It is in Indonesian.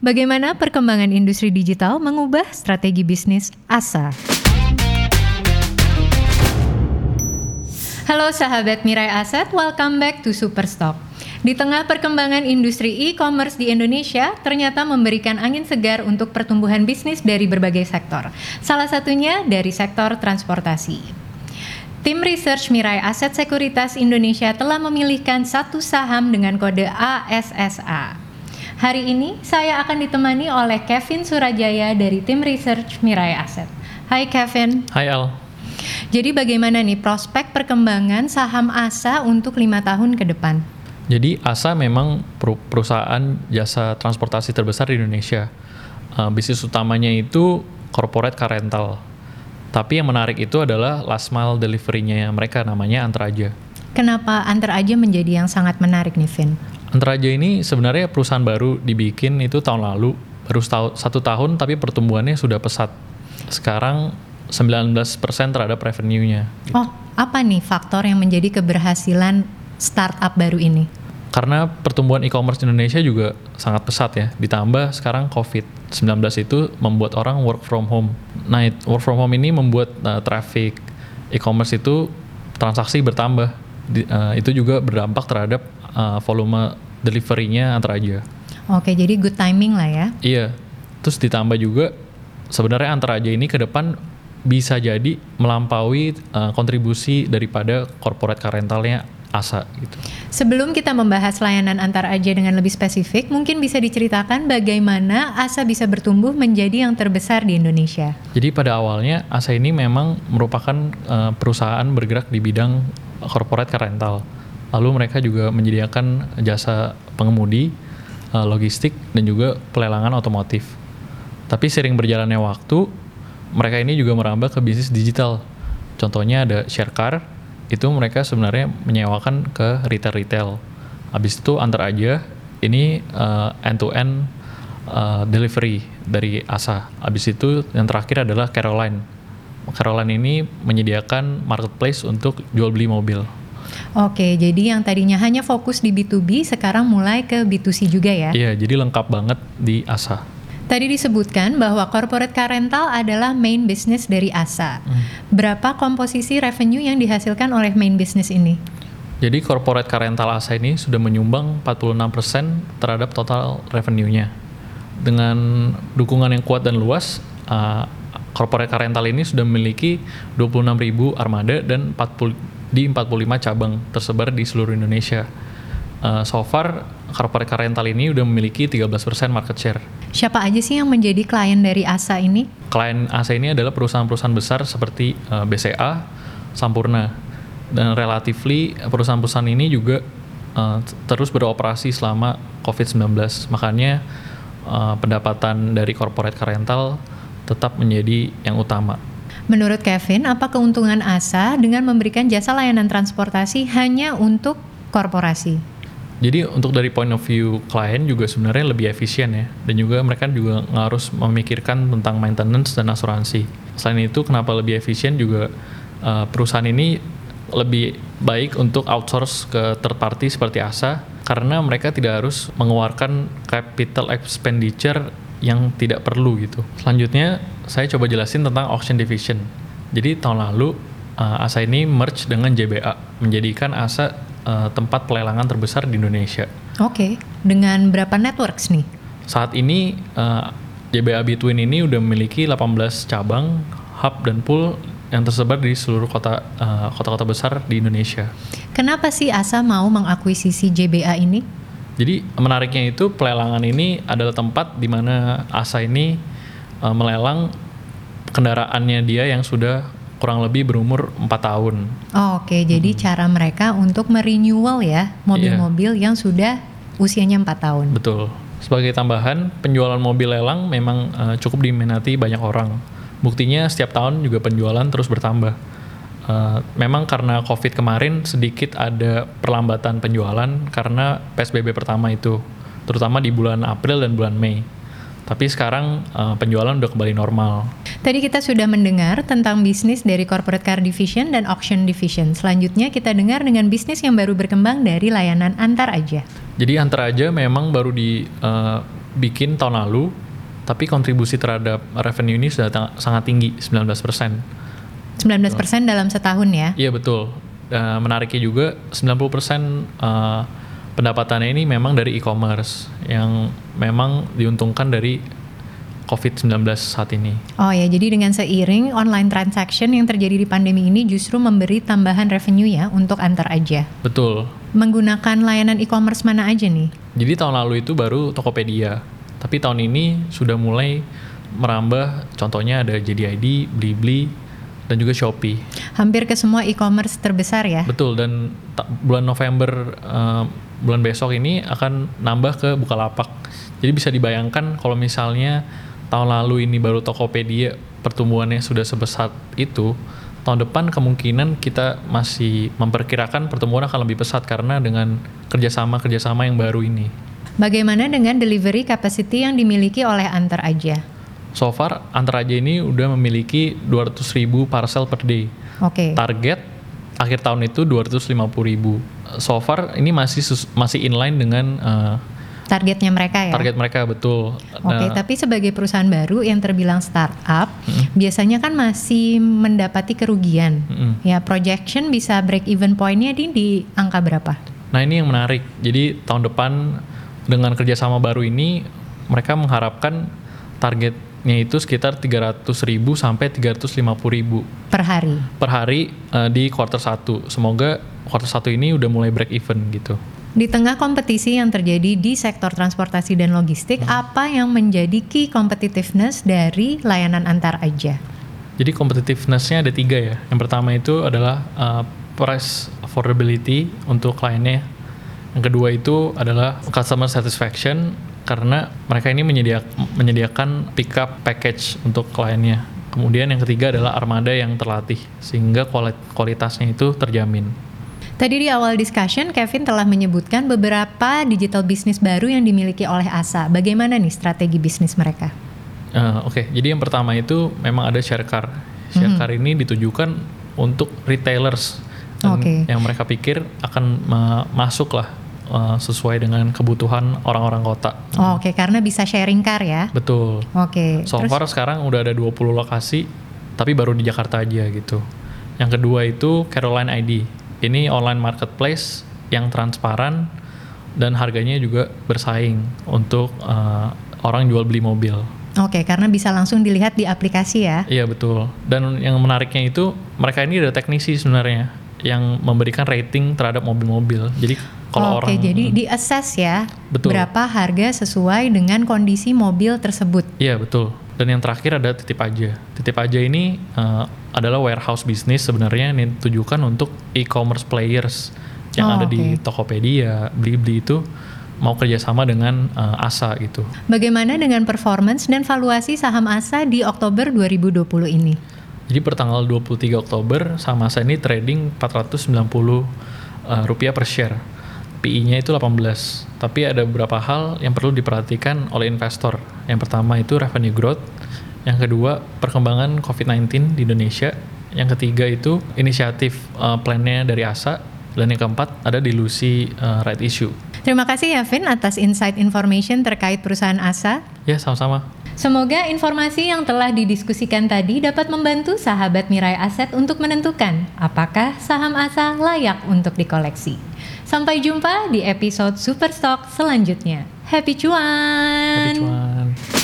Bagaimana perkembangan industri digital mengubah strategi bisnis ASA? Halo sahabat Mirai Aset, welcome back to Superstock. Di tengah perkembangan industri e-commerce di Indonesia, ternyata memberikan angin segar untuk pertumbuhan bisnis dari berbagai sektor. Salah satunya dari sektor transportasi. Tim Research Mirai Aset Sekuritas Indonesia telah memilihkan satu saham dengan kode ASSA. Hari ini saya akan ditemani oleh Kevin Surajaya dari tim Research Mirai Aset. Hai Kevin. Hai Al. Jadi bagaimana nih prospek perkembangan saham ASA untuk lima tahun ke depan? Jadi ASA memang perusahaan jasa transportasi terbesar di Indonesia. Uh, bisnis utamanya itu corporate car rental tapi yang menarik itu adalah last mile delivery-nya mereka namanya Antaraja. Kenapa Antaraja menjadi yang sangat menarik nih, Vin? Antaraja ini sebenarnya perusahaan baru dibikin itu tahun lalu, baru setahun, satu tahun tapi pertumbuhannya sudah pesat. Sekarang 19% terhadap revenue-nya. Oh, apa nih faktor yang menjadi keberhasilan startup baru ini? karena pertumbuhan e-commerce di Indonesia juga sangat pesat ya. Ditambah sekarang COVID-19 itu membuat orang work from home. Nah, work from home ini membuat uh, traffic e-commerce itu transaksi bertambah. Di, uh, itu juga berdampak terhadap uh, volume delivery-nya antara aja. Oke, jadi good timing lah ya. Iya. Terus ditambah juga sebenarnya antara aja ini ke depan bisa jadi melampaui uh, kontribusi daripada corporate car rentalnya ASA gitu. Sebelum kita membahas layanan antar aja dengan lebih spesifik, mungkin bisa diceritakan bagaimana ASA bisa bertumbuh menjadi yang terbesar di Indonesia. Jadi pada awalnya ASA ini memang merupakan uh, perusahaan bergerak di bidang corporate car rental. Lalu mereka juga menyediakan jasa pengemudi, uh, logistik dan juga pelelangan otomotif. Tapi sering berjalannya waktu, mereka ini juga merambah ke bisnis digital. Contohnya ada share car, itu mereka sebenarnya menyewakan ke retail-retail. Habis itu antar aja ini eh, end to end uh, delivery dari ASA. Habis itu yang terakhir adalah Caroline. Caroline ini menyediakan marketplace untuk jual beli mobil. Oke, jadi yang tadinya hanya fokus di B2B sekarang mulai ke B2C juga ya? Iya, jadi lengkap banget di ASA. Tadi disebutkan bahwa corporate car rental adalah main business dari ASA. Hmm. Berapa komposisi revenue yang dihasilkan oleh main business ini? Jadi corporate car rental ASA ini sudah menyumbang 46% terhadap total revenue-nya. Dengan dukungan yang kuat dan luas, uh, corporate car rental ini sudah memiliki 26.000 armada dan 40 di 45 cabang tersebar di seluruh Indonesia. Uh, so far, corporate car rental ini sudah memiliki 13% market share Siapa aja sih yang menjadi klien dari ASA ini? Klien ASA ini adalah perusahaan-perusahaan besar seperti uh, eh, BCA, Sampurna. Dan relatively perusahaan-perusahaan ini juga uh, terus beroperasi selama COVID-19. Makanya uh, pendapatan dari corporate car rental tetap menjadi yang utama. Menurut Kevin, apa keuntungan ASA dengan memberikan jasa layanan transportasi hanya untuk korporasi? Jadi untuk dari point of view klien juga sebenarnya lebih efisien ya, dan juga mereka juga harus memikirkan tentang maintenance dan asuransi. Selain itu, kenapa lebih efisien juga uh, perusahaan ini lebih baik untuk outsource ke third party seperti ASA karena mereka tidak harus mengeluarkan capital expenditure yang tidak perlu gitu. Selanjutnya saya coba jelasin tentang auction division. Jadi tahun lalu uh, ASA ini merge dengan JBA menjadikan ASA uh, tempat pelelangan terbesar di Indonesia. Oke, okay. dengan berapa networks nih? Saat ini uh, JBA Between ini udah memiliki 18 cabang, hub dan pool yang tersebar di seluruh kota uh, kota-kota besar di Indonesia. Kenapa sih ASA mau mengakuisisi JBA ini? Jadi menariknya itu pelelangan ini adalah tempat di mana ASA ini uh, melelang kendaraannya dia yang sudah kurang lebih berumur 4 tahun. Oh, Oke, okay. jadi hmm. cara mereka untuk merenewal ya mobil-mobil yeah. yang sudah usianya 4 tahun. Betul. Sebagai tambahan, penjualan mobil lelang memang uh, cukup diminati banyak orang. Buktinya setiap tahun juga penjualan terus bertambah. Uh, memang karena COVID kemarin sedikit ada perlambatan penjualan karena PSBB pertama itu, terutama di bulan April dan bulan Mei. Tapi sekarang uh, penjualan udah kembali normal. Tadi kita sudah mendengar tentang bisnis dari corporate car division dan auction division. Selanjutnya kita dengar dengan bisnis yang baru berkembang dari layanan antar aja. Jadi antar aja memang baru di uh, bikin tahun lalu, tapi kontribusi terhadap revenue ini sudah sangat tinggi, 19%. 19% dalam setahun ya. Iya betul. Eh, menariknya juga 90% eh, pendapatannya ini memang dari e-commerce yang memang diuntungkan dari COVID-19 saat ini. Oh ya, jadi dengan seiring online transaction yang terjadi di pandemi ini justru memberi tambahan revenue ya untuk antar aja. Betul. Menggunakan layanan e-commerce mana aja nih? Jadi tahun lalu itu baru Tokopedia. Tapi tahun ini sudah mulai merambah contohnya ada JDID, Blibli, dan juga Shopee. Hampir ke semua e-commerce terbesar ya. Betul dan bulan November eh, bulan besok ini akan nambah ke Bukalapak. Jadi bisa dibayangkan kalau misalnya tahun lalu ini baru Tokopedia pertumbuhannya sudah sebesar itu, tahun depan kemungkinan kita masih memperkirakan pertumbuhan akan lebih pesat karena dengan kerjasama-kerjasama yang baru ini. Bagaimana dengan delivery capacity yang dimiliki oleh antar aja? So far, Antar Aja ini udah memiliki 200 ribu parcel per day. Oke. Target akhir tahun itu 250 ribu. So far ini masih masih inline dengan uh, Targetnya mereka ya. target mereka betul. Oke, Nah, tapi sebagai perusahaan baru yang terbilang startup, Mm-mm. biasanya kan masih mendapati kerugian. Mm-mm. Ya, projection bisa break even point-nya di, di angka berapa? Nah ini yang menarik. Jadi tahun depan dengan kerjasama baru ini mereka mengharapkan targetnya itu sekitar 300 ribu sampai 350 ribu Per hari. per hari uh, di quarter 1. Semoga quarter 1 ini udah mulai break even gitu. Di tengah kompetisi yang terjadi di sektor transportasi dan logistik, apa yang menjadi key competitiveness dari layanan antar aja? Jadi competitiveness-nya ada tiga ya. Yang pertama itu adalah uh, price affordability untuk kliennya. Yang kedua itu adalah customer satisfaction karena mereka ini menyedia- menyediakan pickup package untuk kliennya. Kemudian yang ketiga adalah armada yang terlatih sehingga kuali- kualitasnya itu terjamin. Tadi di awal discussion, Kevin telah menyebutkan beberapa digital bisnis baru yang dimiliki oleh ASA. Bagaimana nih strategi bisnis mereka? Uh, Oke, jadi yang pertama itu memang ada share car. Share car ini ditujukan untuk retailers Oke. yang mereka pikir akan ma- masuk lah uh, sesuai dengan kebutuhan orang-orang kota. Oh, Oke, karena bisa sharing car ya. Betul. Oke. So terus- far sekarang udah ada 20 lokasi, tapi baru di Jakarta aja gitu. Yang kedua itu Caroline ID. Ini online marketplace yang transparan dan harganya juga bersaing untuk uh, orang jual beli mobil. Oke, karena bisa langsung dilihat di aplikasi ya. Iya betul. Dan yang menariknya itu mereka ini ada teknisi sebenarnya yang memberikan rating terhadap mobil-mobil. Jadi kalau Oke, orang jadi di assess ya Betul. berapa harga sesuai dengan kondisi mobil tersebut. Iya betul. Dan yang terakhir ada titip aja. Titip aja ini uh, adalah warehouse business sebenarnya yang ditujukan untuk e-commerce players yang Oh, ada di oke. Tokopedia, Blibli itu mau kerjasama dengan uh, ASA gitu. Bagaimana dengan performance dan valuasi saham ASA di Oktober 2020 ini? Jadi per tanggal 23 Oktober saham ASA ini trading 490 uh, rupiah per share. PI-nya itu 18. Tapi ada beberapa hal yang perlu diperhatikan oleh investor. Yang pertama itu revenue growth, yang kedua perkembangan COVID-19 di Indonesia, yang ketiga itu inisiatif uh, plannya dari ASA, dan yang keempat ada dilusi uh, right issue. Terima kasih ya Vin atas insight information terkait perusahaan ASA. Ya sama-sama. Semoga informasi yang telah didiskusikan tadi dapat membantu sahabat Mirai Aset untuk menentukan apakah saham ASA layak untuk dikoleksi. Sampai jumpa di episode Superstock selanjutnya. Happy cuan! Happy cuan.